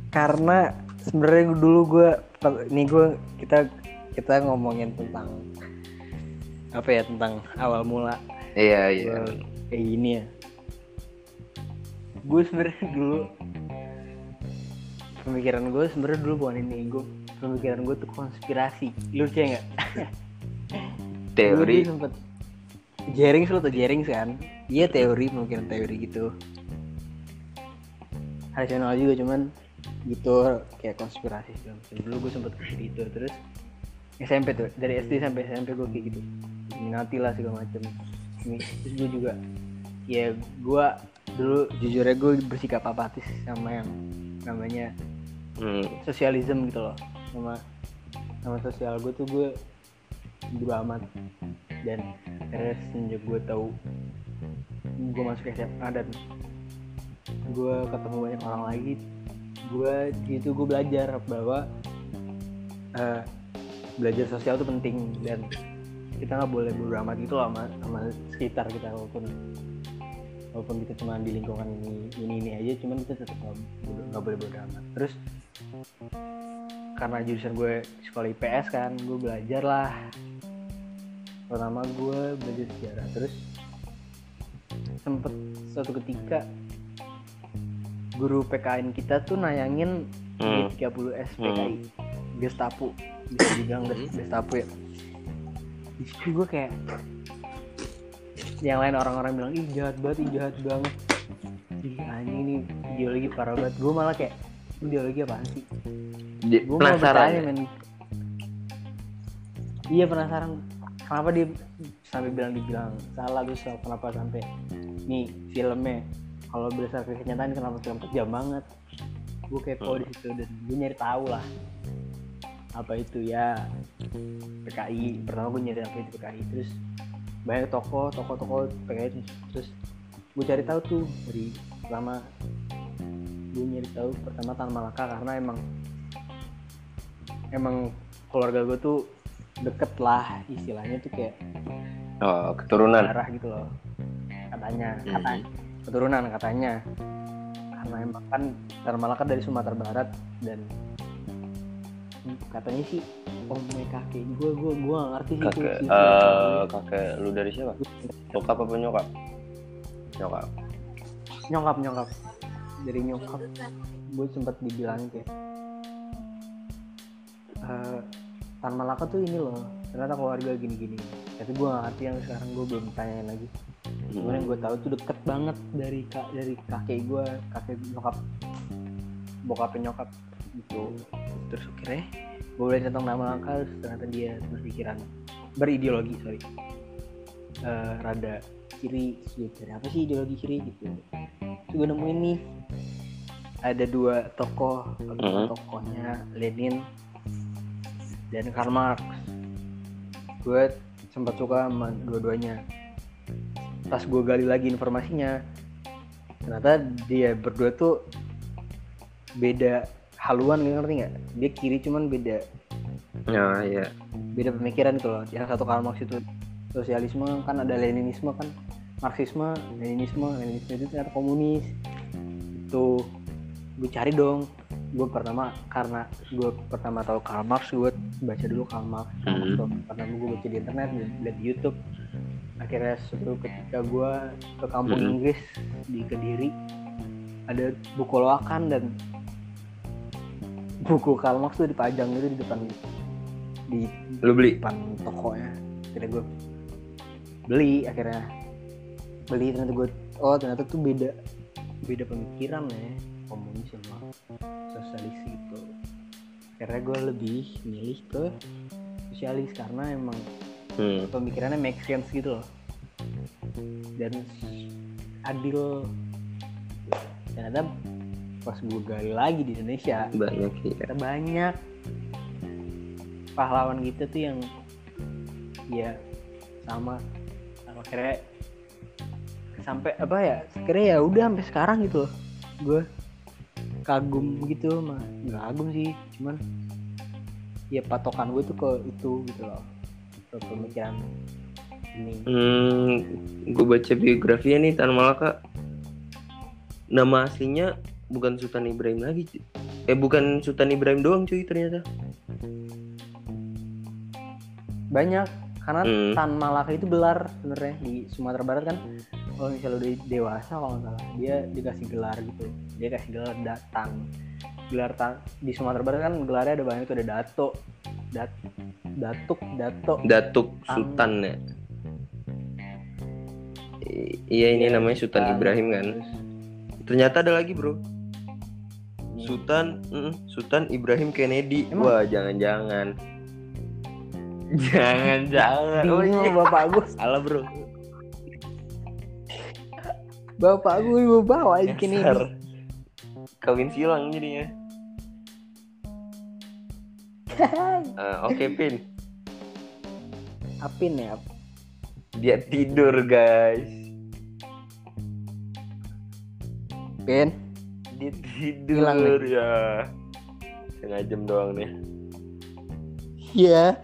Speaker 2: Karena sebenarnya dulu gue, nih gue kita kita ngomongin tentang apa ya tentang awal mula.
Speaker 1: Iya iya.
Speaker 2: Kayak gini ya. Gue sebenarnya dulu pemikiran gue sebenarnya dulu bukan ini gue pemikiran gue tuh konspirasi. Lu percaya nggak?
Speaker 1: Teori.
Speaker 2: Sempet Jerings lo tuh Jerings kan? Iya teori mungkin teori gitu. Rasional juga cuman gitu kayak konspirasi segala macam. Dulu gue sempet kayak gitu terus SMP tuh dari SD sampai SMP gue kayak gitu. Minati lah segala macam. Terus gue juga ya gue dulu jujur aja gue bersikap apatis sama yang namanya
Speaker 1: hmm.
Speaker 2: sosialisme gitu loh. Sama sama sosial gue tuh gue bodo amat. Dan akhirnya semenjak gue tahu gue masuk SMA dan gue ketemu banyak orang lagi gue gitu gue belajar bahwa eh, belajar sosial itu penting. Dan kita nggak boleh bodo amat gitu loh sama, sama sekitar kita walaupun walaupun kita cuma di lingkungan ini ini ini aja cuman kita tetap nggak boleh bodo amat. Terus karena jurusan gue sekolah IPS kan gue belajar lah. Pertama gue belajar sejarah terus sempet suatu ketika guru PKN kita tuh nayangin
Speaker 1: Hmm.
Speaker 2: G30 SPKI Gestapo bisa dibilang ges- Gestapo ya. Di situ gue kayak yang lain orang-orang bilang ih jahat banget ih jahat banget. Ih anjing ini ideologi parah banget. Gue malah kayak ideologi apaan sih? Gue mau
Speaker 1: penasaran
Speaker 2: bertanya
Speaker 1: ya?
Speaker 2: men. Iya penasaran. Kenapa dia sampai bilang dibilang salah terus kenapa sampai nih filmnya? Kalau berdasarkan kenyataan kenapa film kejam banget? Gue kepo di situ dan gue nyari tahu lah apa itu ya PKI pertama gue nyari apa itu PKI terus banyak toko toko toko PKI terus gue cari tahu tuh dari pertama gue nyari tahu pertama Tan Malaka karena emang emang keluarga gue tuh deket lah istilahnya tuh kayak
Speaker 1: oh keturunan.
Speaker 2: Darah gitu loh. Katanya
Speaker 3: Mhm.
Speaker 2: katanya keturunan katanya. Karena emang kan Tan Malaka dari Sumatera Barat dan katanya sih om kakek gue gue gue gak ngerti sih itu
Speaker 1: kakek
Speaker 2: sih
Speaker 1: eh kakek lu dari siapa? Bokap apa nyokap? Nyokap.
Speaker 2: Nyokap nyokap. Dari nyokap. Gue sempat dibilangin kayak eh Tan Malaka tuh ini loh ternyata keluarga gini-gini. Tapi gue gak ngerti yang sekarang gue belum tanyain lagi. Cuman yang gue tahu tuh deket banget dari kak dari kakek gue kakek nyokap. Bokapnya nyokap gitu. Terus akhirnya gue boleh tentang nama terus ternyata dia berpikiran berideologi sorry. Eh, rada kiri cari apa sih ideologi kiri gitu. Terus gue nemuin nih ada dua tokoh
Speaker 1: Mhm.
Speaker 2: tokohnya Lenin dan Karl Marx. Gue sempat suka sama dua-duanya. Pas gue gali lagi informasinya ternyata dia berdua tuh beda haluan nggak ngerti nggak? Dia kiri cuman beda.
Speaker 1: Ya ya
Speaker 2: beda pemikiran gitu loh. Yang satu Karl Marx itu sosialisme kan ada Leninisme kan. Marxisme Leninisme Leninisme itu ternyata komunis. Itu gue cari dong. Gue pertama karena gue pertama tahu Karl Marx gue baca dulu Karl Marx. Marx
Speaker 1: Hmm.
Speaker 2: pertama gue baca di internet lihat di YouTube. Akhirnya suatu ketika gue ke kampung
Speaker 1: Hmm.
Speaker 2: Inggris di Kediri ada buku loakan dan buku Karl Marx tuh dipajang gitu di depan di
Speaker 1: lu beli?
Speaker 2: depan tokonya akhirnya gue beli akhirnya beli ternyata gue oh ternyata tuh beda beda pemikiran ya komunis sama sosialis itu akhirnya gue lebih milih ke sosialis karena emang
Speaker 1: hmm.
Speaker 2: pemikirannya make sense gitu loh. Dan adil. Ternyata pas gue gali lagi di Indonesia.
Speaker 1: Banyak ya
Speaker 2: banyak pahlawan kita tuh yang ya sama. Sama akhirnya sampai apa ya akhirnya ya udah sampai sekarang gitu loh. Gue kagum gitu mah nggak kagum sih cuman ya patokan gue tuh ke itu gitu loh. Ke pemikiran ini.
Speaker 1: Hmm, gue baca biografinya nih Tan Malaka. Nama aslinya bukan Sultan Ibrahim lagi. cuy. Eh bukan Sultan Ibrahim doang cuy ternyata.
Speaker 2: banyak karena
Speaker 1: Hmm.
Speaker 2: Tan Malaka itu gelar sebenarnya di Sumatera Barat kan kalau misalnya udah dewasa kalau nggak salah dia dikasih gelar gitu dia kasih gelar datang gelar tan di Sumatera Barat kan gelarnya ada banyak tuh ada dato dat datuk dato
Speaker 1: Datuk
Speaker 2: Tan.
Speaker 1: Sultan ya. I- Iya ini
Speaker 2: Iya,
Speaker 1: namanya Sultan. Ibrahim kan. Ternyata ada lagi bro. Sultan, mm, Sultan Ibrahim Kennedy.
Speaker 2: Emang?
Speaker 1: Wah jangan-jangan. Jangan-jangan. Oh iya.
Speaker 2: bapak gue
Speaker 1: Salah bro.
Speaker 2: bapak gue gue bawa bikin ini.
Speaker 1: Kawin silang jadinya. Eh, Oke Pin,
Speaker 2: apin ya
Speaker 1: dia tidur guys.
Speaker 2: pin
Speaker 1: Dia
Speaker 2: Hilang
Speaker 1: tidur ya. Setengah jam doang nih.
Speaker 2: iya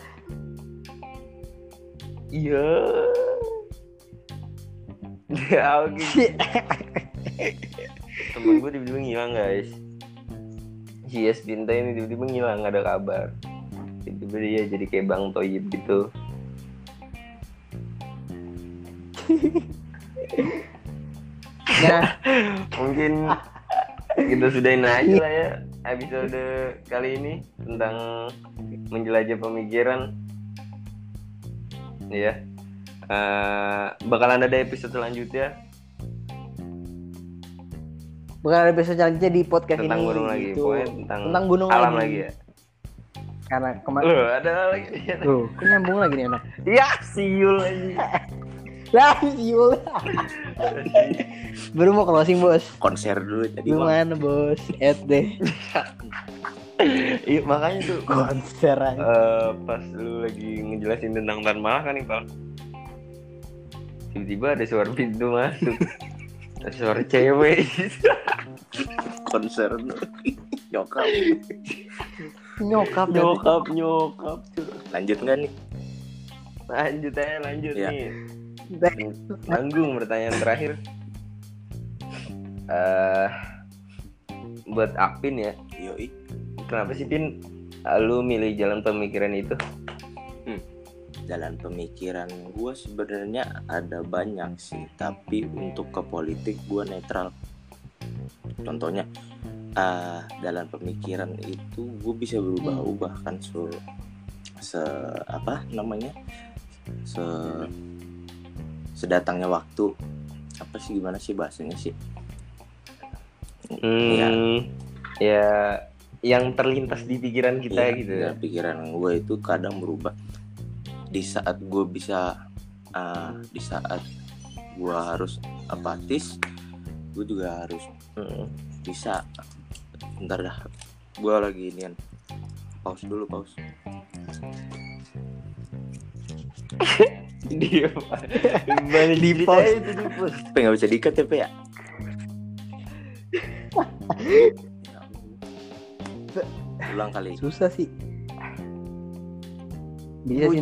Speaker 1: Iya. Ya oke. Temen gue tiba-tiba ngilang guys. Yes Binta ini tiba-tiba ngilang ada kabar. Tiba-tiba dia jadi kayak Bang Toyib gitu.
Speaker 2: nah
Speaker 1: Mungkin kita sudahin aja lah ya episode kali ini tentang menjelajah pemikiran. Ya. Eh, bakalan ada episode selanjutnya
Speaker 2: bakal ada episode selanjutnya di podcast
Speaker 1: tentang
Speaker 2: ini
Speaker 1: gunung lagi,
Speaker 2: gitu.
Speaker 1: pokoknya tentang,
Speaker 2: tentang gunung
Speaker 1: alam
Speaker 2: lagi.
Speaker 1: lagi ya.
Speaker 2: karena kemarin
Speaker 1: Loh, ada lagi.
Speaker 2: kok nyambung lagi nih anak
Speaker 1: ya, siul lagi.
Speaker 2: lah siul baru mau closing bos
Speaker 3: konser dulu tadi
Speaker 2: gimana bos et deh
Speaker 1: Iya, makanya tuh
Speaker 2: konser aja.
Speaker 1: eh, pas lu lagi ngejelasin tentang Tan Malaka nih, Pak. Tiba-tiba ada suara pintu masuk. Ada suara cewek.
Speaker 3: konser dulu nyokap
Speaker 2: nyokap
Speaker 1: nyokap, nyokap.
Speaker 3: lanjut nggak nih
Speaker 1: Lanjut aja, lanjut
Speaker 3: Iya.
Speaker 1: nih. Tanggung pertanyaan terakhir. Eh buat Apin ya,
Speaker 3: yoi.
Speaker 1: Kenapa sih Pin eh, lu milih jalan pemikiran itu?
Speaker 3: jalan pemikiran gue sebenarnya ada banyak sih tapi untuk ke politik gue netral. Contohnya ah dalam pemikiran itu gue bisa berubah-ubah kan se se apa namanya? Se sedatangnya waktu. Apa sih gimana sih bahasanya sih
Speaker 1: Hmm,
Speaker 3: Iya.
Speaker 1: ya yang terlintas di pikiran kita
Speaker 3: Iya,
Speaker 1: gitu
Speaker 3: iya,
Speaker 1: ya.
Speaker 3: pikiran gue itu kadang berubah di saat gue bisa ah, di saat gue harus apatis gue juga harus
Speaker 1: Mm.
Speaker 3: bisa ntar dah gue lagi inian pause dulu pause
Speaker 1: Dia balik
Speaker 2: Di pause.
Speaker 3: nggak bisa diikat ya ya ulang kali
Speaker 2: susah sih bisa sih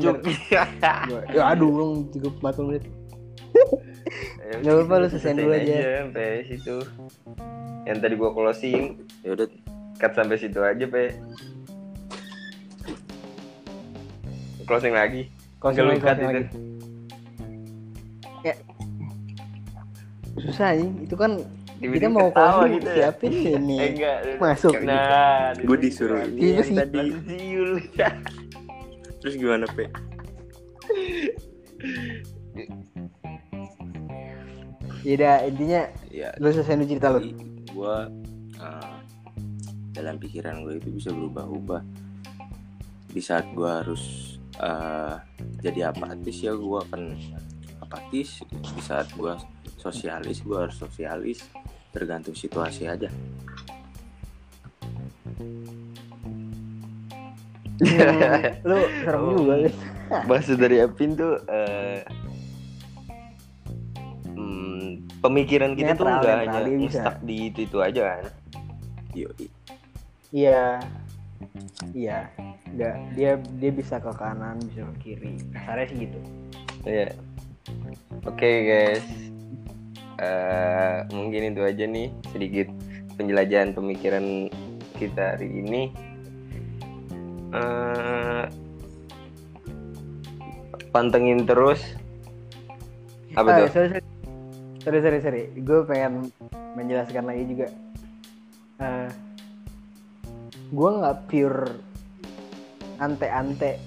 Speaker 2: ntar Gua- ya aduh belum cukup 40 menit
Speaker 1: Ya,
Speaker 2: Nggak apa-apa, lu selesaiin dulu aja.
Speaker 1: sampai situ. Yang tadi gua closing,
Speaker 3: ya udah
Speaker 1: cut sampai situ aja, Pe. Closing lagi. Nggak lu
Speaker 2: lagi,
Speaker 1: cut
Speaker 2: closing
Speaker 1: itu.
Speaker 2: lagi. ya susah nih itu kan kita mau
Speaker 1: ketawa gitu ya.
Speaker 2: siapin ini
Speaker 1: Eh, enggak.
Speaker 2: Masuk.
Speaker 1: Nah,
Speaker 3: Gua disuruh
Speaker 1: ini
Speaker 2: ini
Speaker 1: yang
Speaker 2: sih.
Speaker 1: tadi siul.
Speaker 3: terus gimana pe
Speaker 2: ya udah intinya
Speaker 3: ya
Speaker 2: lu selesai cerita lu
Speaker 3: gue dalam pikiran gue itu bisa berubah-ubah di saat gue harus eh, jadi apatis ya gue akan apatis di saat gue sosialis gue harus sosialis tergantung situasi aja
Speaker 2: Hmm, lu serem
Speaker 1: Oh.
Speaker 2: juga lu
Speaker 1: Maksud dari Apin tuh eh, hmm, pemikiran kita tuh
Speaker 2: Netral,
Speaker 1: nggak
Speaker 2: netral,
Speaker 1: hanya stuck di itu itu aja kan.
Speaker 3: Yoi.
Speaker 2: iya iya enggak dia dia bisa ke kanan bisa ke kiri kasarnya sih gitu
Speaker 1: Iya. Oke guys, Eh, mungkin itu aja nih sedikit penjelajahan pemikiran kita hari ini. Eh, pantengin terus. Apa
Speaker 2: Ah,
Speaker 1: tuh?
Speaker 2: sorry sorry sorry sorry, sorry. gue pengen menjelaskan lagi juga Eh gue nggak pure ante-ante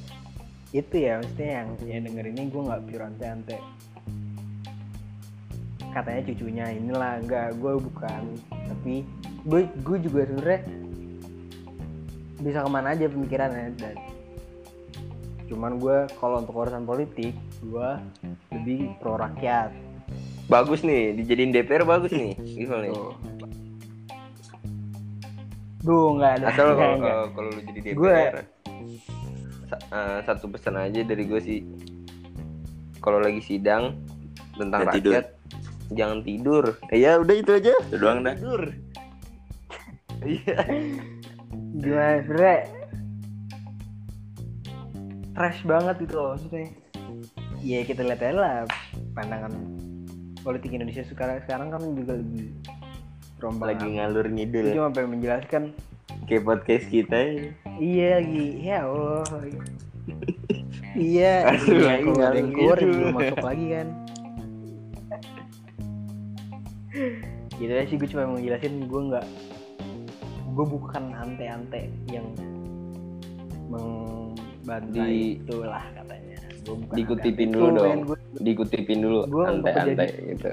Speaker 2: itu ya maksudnya yang yang denger ini gue nggak pure ante-ante katanya cucunya inilah enggak gue bukan tapi gue gue juga sebenarnya bisa ke mana aja pemikirannya dan cuman gue kalau untuk urusan politik gue lebih pro rakyat
Speaker 1: Bagus nih, dijadiin DPR bagus nih. Gimana nih?
Speaker 2: Duh, nggak ada.
Speaker 1: Asal kalau kalau- lu jadi DPR,
Speaker 2: Gue-
Speaker 1: sa- eh, satu pesan aja dari gue sih. Kalau lagi sidang tentang
Speaker 3: Jangan tidur.
Speaker 1: Jangan tidur. Eh, ya udah itu aja.
Speaker 3: itu doang dah
Speaker 1: Tidur. Iya.
Speaker 2: Gimana sebenernya Trash banget itu loh maksudnya. Ya kita lihat aja lah pandangan politik Indonesia sekarang sekarang kan juga lagi rombak.
Speaker 1: lagi ngalur ngidul
Speaker 2: cuma pengen menjelaskan
Speaker 1: kayak podcast kita ya.
Speaker 2: iya lagi ya Allah. iya,
Speaker 1: Aduh,
Speaker 2: iya
Speaker 1: lagi
Speaker 2: kalau ada yang
Speaker 1: ngalur
Speaker 2: keluar
Speaker 1: ngidul.
Speaker 2: belum masuk lagi kan. Gitu sih gue cuma mau ngejelasin gue nggak gue bukan ante-ante yang membantai
Speaker 1: Di-
Speaker 2: itulah katanya gue bukan
Speaker 1: Dikutipin
Speaker 2: ante-ante.
Speaker 1: dulu
Speaker 2: Tuh,
Speaker 1: dong.
Speaker 2: gue
Speaker 1: Dikutipin dulu ante-ante gitu.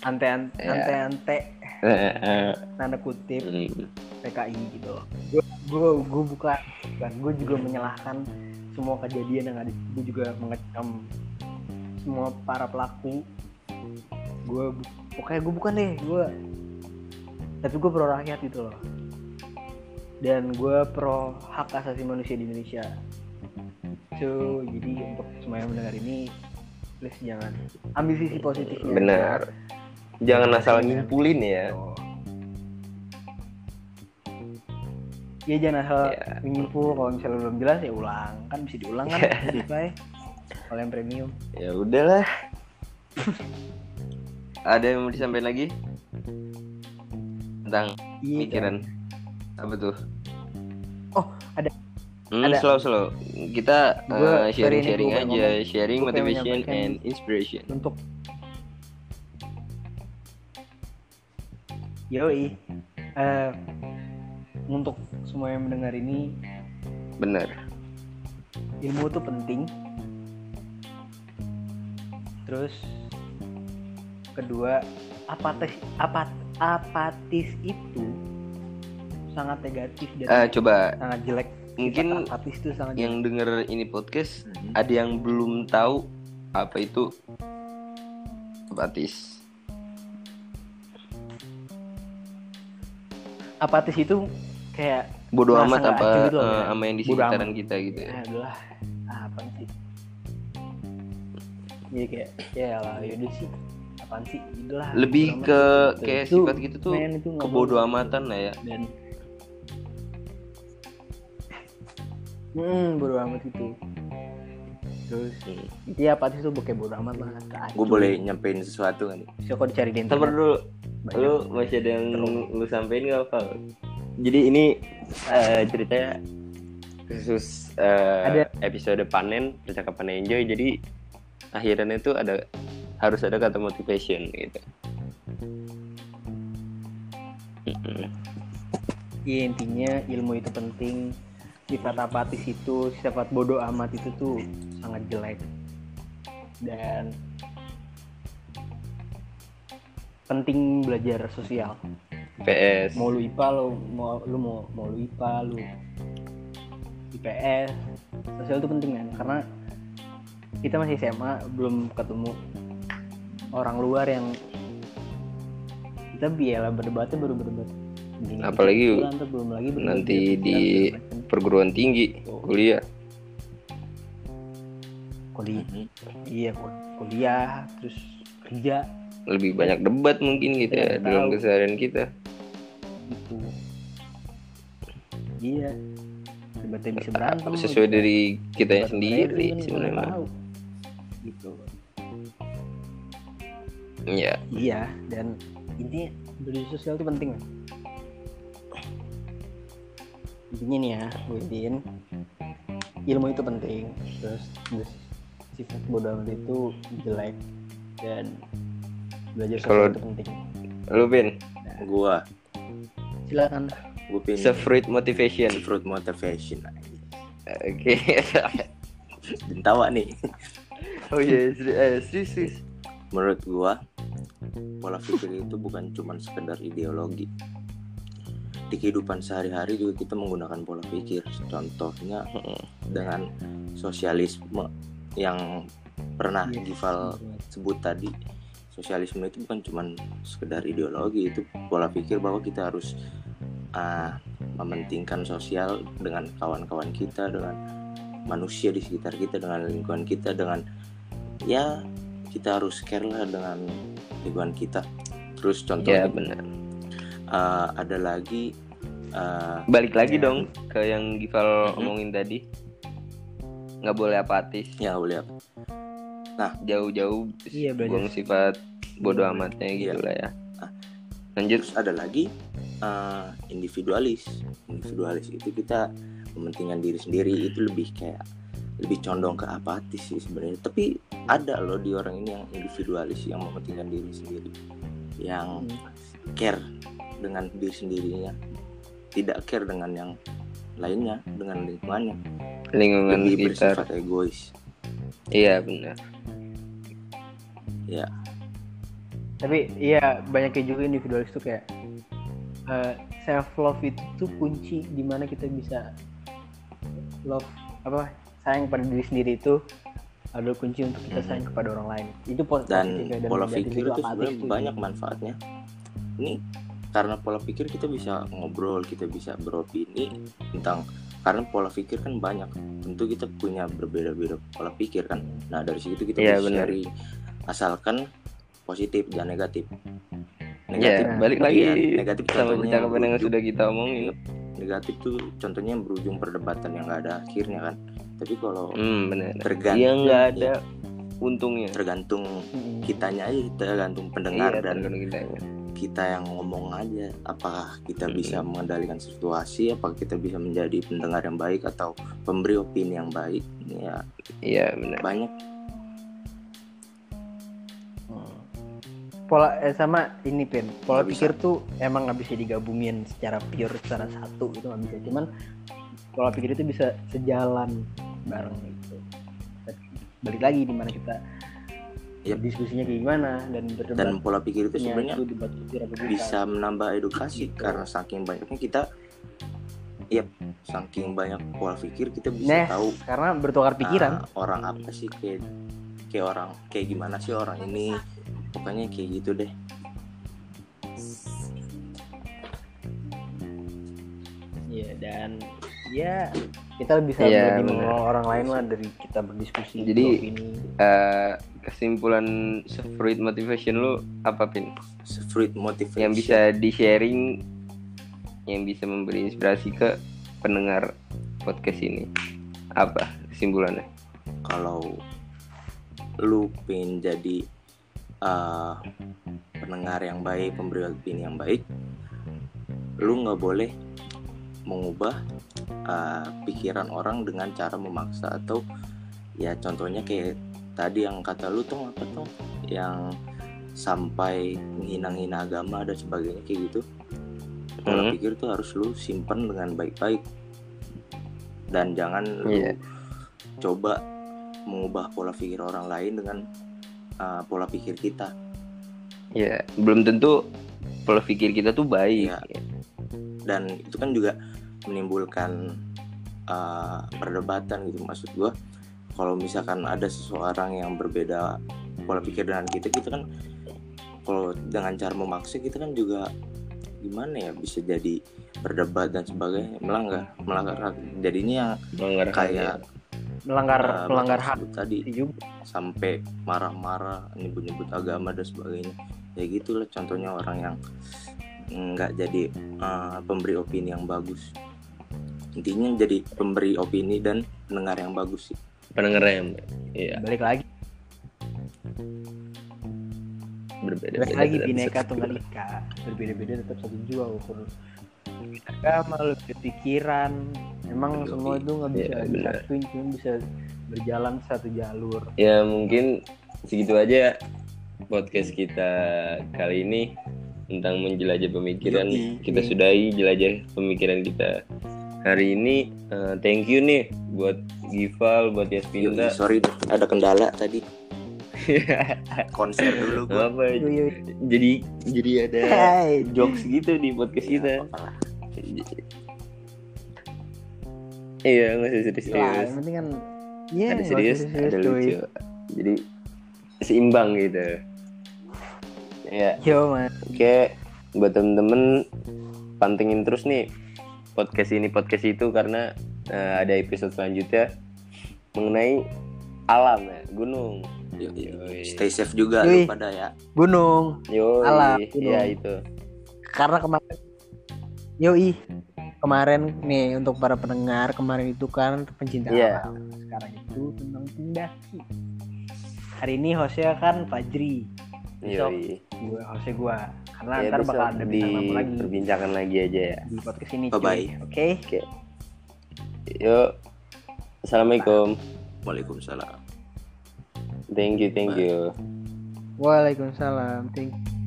Speaker 2: ante-ante
Speaker 1: Ya.
Speaker 2: ante-ante tanda kutip
Speaker 1: Hmm.
Speaker 2: PKI gitu gue gue gue bukan bukan gue juga menyalahkan semua kejadian yang ada gue juga mengecam semua para pelaku gue pokoknya gue bukan deh gue tapi gue pro rakyat gitu loh dan gue pro hak asasi manusia di Indonesia so jadi untuk semua yang mendengar ini please jangan ambil sisi positifnya
Speaker 1: Benar. Jangan asal ngimpulin ya.
Speaker 2: Oh. Ya jangan asal
Speaker 1: Ya.
Speaker 2: menyimpul kalau misalnya belum jelas ya ulang kan bisa diulang kan Spotify kalau yang premium
Speaker 1: Ya udahlah. Ada yang mau disampaikan lagi? Tentang
Speaker 2: iya
Speaker 1: pikiran apa tuh?
Speaker 2: Oh, ada.
Speaker 1: Hmm,
Speaker 2: Ada.
Speaker 1: slow slow. Kita
Speaker 2: Gua-
Speaker 1: uh,
Speaker 2: sorry, ini gua
Speaker 1: aja,
Speaker 2: ngomong.
Speaker 1: sharing
Speaker 2: Gua
Speaker 1: motivation and inspiration.
Speaker 2: untuk yoi Eh, untuk semua yang mendengar ini
Speaker 1: Benar.
Speaker 2: ilmu tuh penting terus kedua apatis apat apatis itu sangat negatif dan
Speaker 1: Eh, coba
Speaker 2: sangat jelek
Speaker 1: mungkin
Speaker 2: apatis itu sangat jelek.
Speaker 1: yang denger ini podcast
Speaker 3: Mhm.
Speaker 1: ada yang belum tahu apa itu apatis.
Speaker 2: apatis itu kayak
Speaker 1: Bodoh amat apa
Speaker 2: gitu loh, ya.
Speaker 1: sama yang di sekitaran kita gitu ya.
Speaker 2: ya adalah apa sih jadi kayak ya lah yaudah sih apaan sih itulah
Speaker 1: Lebih ke
Speaker 2: gitu.
Speaker 1: kayak
Speaker 2: Itu,
Speaker 1: sifat gitu tuh kebodoh amatan lah ya.
Speaker 2: dan hmm bodo amat itu terus
Speaker 1: Hmm.
Speaker 2: iya apatis tuh kayak bodo amat lah
Speaker 3: gue boleh nyampein sesuatu kan
Speaker 2: bisa kok dicari di internet
Speaker 1: dulu. Lu masih ada yang lu sampein nggak apa? Jadi ini eh, ceritanya khusus
Speaker 2: Ada.
Speaker 1: episode panen percakapan enjoy. Jadi akhirannya itu ada harus ada kata motivation gitu.
Speaker 2: Iya intinya ilmu itu penting. Sifat apatis itu sifat bodoh amat itu tuh sangat jelek. Dan penting belajar sosial.
Speaker 1: PS.
Speaker 2: mau lu IPA lu mau lu mau mau lu IPA lu IPS sosial itu penting kan karena kita masih SMA belum ketemu orang luar yang kita biarlah berdebatnya baru berdebat Gini,
Speaker 1: Apalagi
Speaker 2: gitu, ntar belum lagi berdebat
Speaker 1: nanti
Speaker 2: gitu,
Speaker 1: di
Speaker 2: macam.
Speaker 1: perguruan tinggi kuliah.
Speaker 2: kuliah
Speaker 3: Mhm.
Speaker 2: iya kul- kuliah terus kerja
Speaker 1: Lebih banyak debat mungkin gitu ya
Speaker 2: Iya,
Speaker 1: dalam keseharian kita.
Speaker 2: gitu iya debatnya bisa berantem
Speaker 1: Sesuai dari kitanya
Speaker 2: Debat
Speaker 1: sendiri
Speaker 2: kita
Speaker 1: sebenarnya.
Speaker 2: gitu
Speaker 1: Iya.
Speaker 2: Iya, dan intinya belajar sosial itu penting. Intinya nih ya, Widin, ilmu itu penting. Terus, terus sifat bodoh amat itu jelek dan belajar sosial itu penting.
Speaker 1: Lu Pin,
Speaker 3: gue
Speaker 2: Silakan.
Speaker 3: gue pin
Speaker 1: se-fruit motivation.
Speaker 3: fruit motivation
Speaker 1: Oke.
Speaker 3: dan tawa nih
Speaker 1: oh iya, eh, serius, serius.
Speaker 3: menurut gua pola pikir itu bukan cuma sekedar ideologi. Di kehidupan sehari-hari juga kita menggunakan pola pikir. Contohnya dengan sosialisme yang pernah
Speaker 2: Yes.
Speaker 3: Gival sebut tadi. Sosialisme itu bukan cuma sekedar ideologi itu pola pikir bahwa kita harus ah, mementingkan sosial dengan kawan-kawan kita dengan manusia di sekitar kita dengan lingkungan kita dengan ya kita harus care lah dengan lingkungan kita terus
Speaker 1: Ya
Speaker 3: contohnya
Speaker 1: benar.
Speaker 3: ah, ada lagi ah,
Speaker 1: Balik lagi
Speaker 2: Ya.
Speaker 1: dong ke yang Gival
Speaker 3: Mhm.
Speaker 1: omongin tadi. Nggak boleh apatis.
Speaker 3: ya boleh
Speaker 1: Jauh-jauh
Speaker 2: Iya,
Speaker 1: buang sifat bodoh amatnya gitu
Speaker 3: Iya.
Speaker 1: lah ya.
Speaker 3: Ah.
Speaker 1: Lanjut.
Speaker 3: terus ada lagi uh, individualis individualis itu kita mementingkan diri sendiri itu lebih kayak lebih condong ke apatis sih sebenarnya tapi ada loh di orang ini yang individualis yang mementingkan diri sendiri yang
Speaker 2: Hmm.
Speaker 3: care dengan diri sendirinya tidak care dengan yang lainnya dengan lingkungannya
Speaker 1: Lingkungan
Speaker 3: lebih
Speaker 1: sekitar.
Speaker 3: bersifat egois
Speaker 1: Iya benar.
Speaker 2: Tapi iya banyaknya juga individualis tuh kayak self love itu kunci di mana kita bisa love apa sayang pada diri sendiri itu adalah kunci untuk kita sayang kepada orang lain. Itu pos-
Speaker 3: dan
Speaker 2: positif ya,
Speaker 3: pola
Speaker 2: negatif
Speaker 3: pikir itu sebenarnya banyak manfaatnya. Ini karena pola pikir kita bisa ngobrol kita bisa beropini tentang karena pola pikir kan banyak. Tentu kita punya berbeda-beda pola pikir kan. Nah dari situ kita
Speaker 1: Iya,
Speaker 3: bisa cari asalkan positif dan negatif.
Speaker 1: Ya, balik lagi
Speaker 3: iya, negatif
Speaker 1: sama percakapan yang sudah kita omongin.
Speaker 3: negatif tuh contohnya yang berujung perdebatan yang nggak ada akhirnya kan tapi kalau
Speaker 1: Hmm, benar.
Speaker 3: tergantung
Speaker 1: Yang nggak ada untungnya.
Speaker 3: tergantung
Speaker 2: Mm-mm.
Speaker 3: kitanya aja tergantung pendengar
Speaker 1: Iya,
Speaker 3: dan
Speaker 1: tergantung kitanya.
Speaker 3: kita yang ngomong aja apakah kita
Speaker 1: Mm-mm.
Speaker 3: bisa mengendalikan situasi apakah kita bisa menjadi pendengar yang baik atau pemberi opini yang baik ya
Speaker 1: Iya benar.
Speaker 3: banyak
Speaker 2: Hmm. Pola eh, sama ini pin pola pikir tuh emang nggak bisa digabungin secara pure secara satu itu nggak bisa cuman pola pikir itu bisa sejalan bareng gitu balik lagi di mana kita
Speaker 3: Yap.
Speaker 2: diskusinya kayak gimana dan berdebat
Speaker 3: dan pola pikir itu sebenarnya
Speaker 2: itu debat
Speaker 3: bisa menambah edukasi
Speaker 2: Gitu.
Speaker 3: karena saking banyaknya kita ya saking banyak pola pikir kita bisa
Speaker 2: Nah,
Speaker 3: tahu
Speaker 2: karena bertukar pikiran
Speaker 3: ah, orang apa sih kayak kayak orang kayak gimana sih orang ini pokoknya kayak gitu deh
Speaker 2: Iya dan ya kita bisa lebih
Speaker 1: benar.
Speaker 2: mengenal orang lain lah dari kita berdiskusi
Speaker 1: Jadi,
Speaker 2: ini
Speaker 1: Eh, kesimpulan fruit motivation lu apa pin?
Speaker 3: fruit motivation
Speaker 1: Yang bisa di sharing, yang bisa memberi inspirasi ke pendengar podcast ini. Apa kesimpulannya?
Speaker 3: kalau lu pengen jadi uh, pendengar yang baik, pemberi opini yang baik, lu nggak boleh mengubah uh, pikiran orang dengan cara memaksa atau ya contohnya kayak tadi yang kata lu tuh apa tuh yang sampai menghina-hina agama dan sebagainya kayak gitu pola
Speaker 1: Hmm.
Speaker 3: pikir tuh harus lu simpen dengan baik-baik dan jangan lu
Speaker 1: Iya.
Speaker 3: coba mengubah pola pikir orang lain dengan uh, pola pikir kita
Speaker 1: Ya, belum tentu pola pikir kita tuh baik.
Speaker 3: Iya. dan itu kan juga menimbulkan uh, perdebatan gitu maksud gua. Kalau misalkan ada seseorang yang berbeda pola pikir dengan kita kita kan kalau dengan cara memaksa kita kan juga gimana ya bisa jadi berdebat dan sebagainya melanggar melanggar hak. Jadinya
Speaker 1: Melanggar hak,
Speaker 3: kayak
Speaker 2: melanggar
Speaker 3: uh,
Speaker 2: melanggar hak
Speaker 3: tadi
Speaker 2: juga.
Speaker 3: sampai marah-marah nyebut-nyebut agama dan sebagainya. Ya gitulah contohnya orang yang nggak jadi uh, pemberi opini yang bagus intinya jadi pemberi opini dan pendengar yang bagus sih.
Speaker 1: Pendengar yang iya.
Speaker 2: Balik lagi.
Speaker 1: Berbeda
Speaker 2: balik lagi bineka tunggal ika. Berbeda-beda tetap satu jua ukur agama lu pikiran emang
Speaker 3: Betul,
Speaker 2: semua itu nggak bisa
Speaker 1: benar.
Speaker 2: disatuin cuma bisa berjalan satu jalur.
Speaker 1: Ya mungkin segitu aja podcast kita kali ini tentang menjelajah pemikiran.
Speaker 3: Yoi.
Speaker 1: kita sudahi jelajah pemikiran kita hari ini Eh, thank you nih buat Gival buat
Speaker 3: Yoi,
Speaker 1: Yaspinta
Speaker 3: sorry ada kendala tadi. Konser dulu gua.
Speaker 1: Apa? Jadi jadi ada
Speaker 2: Hai.
Speaker 1: jokes gitu di podcast
Speaker 3: Ya,
Speaker 1: kita. iya nggak usah serius
Speaker 2: yang penting kan Iya,
Speaker 1: ada serius
Speaker 2: usah
Speaker 1: ada
Speaker 2: cuy.
Speaker 1: lucu. Jadi seimbang gitu. Ya
Speaker 2: Yo man,
Speaker 1: Oke, buat temen-temen pantengin terus nih podcast ini podcast itu karena eh, ada episode selanjutnya mengenai alam ya, gunung.
Speaker 3: Yoi.
Speaker 1: Yoi.
Speaker 3: stay safe juga
Speaker 2: Yoi.
Speaker 3: lu pada ya
Speaker 2: gunung.
Speaker 1: Yo,
Speaker 2: Alam,
Speaker 1: ya
Speaker 2: gunung.
Speaker 1: itu.
Speaker 2: Karena kemarin, yoi kemarin nih untuk para pendengar kemarin itu kan pencinta
Speaker 1: Iya.
Speaker 2: alam. Sekarang itu tentang pendaki. Hari ini hostnya kan Fajri, Besok.
Speaker 1: Yoi.
Speaker 2: gue hostnya gue. Karena
Speaker 1: Ya,
Speaker 2: ntar bakal ada tamu lagi
Speaker 1: diperbincangkan lagi aja ya.
Speaker 2: di podcast ini.
Speaker 3: Bye-bye.
Speaker 2: cuy. Oke.
Speaker 1: Yuk. Assalamualaikum.
Speaker 3: Waalaikumsalam
Speaker 1: Thank you, thank
Speaker 3: Bye.
Speaker 1: you.
Speaker 2: Waalaikumsalam. Thank you.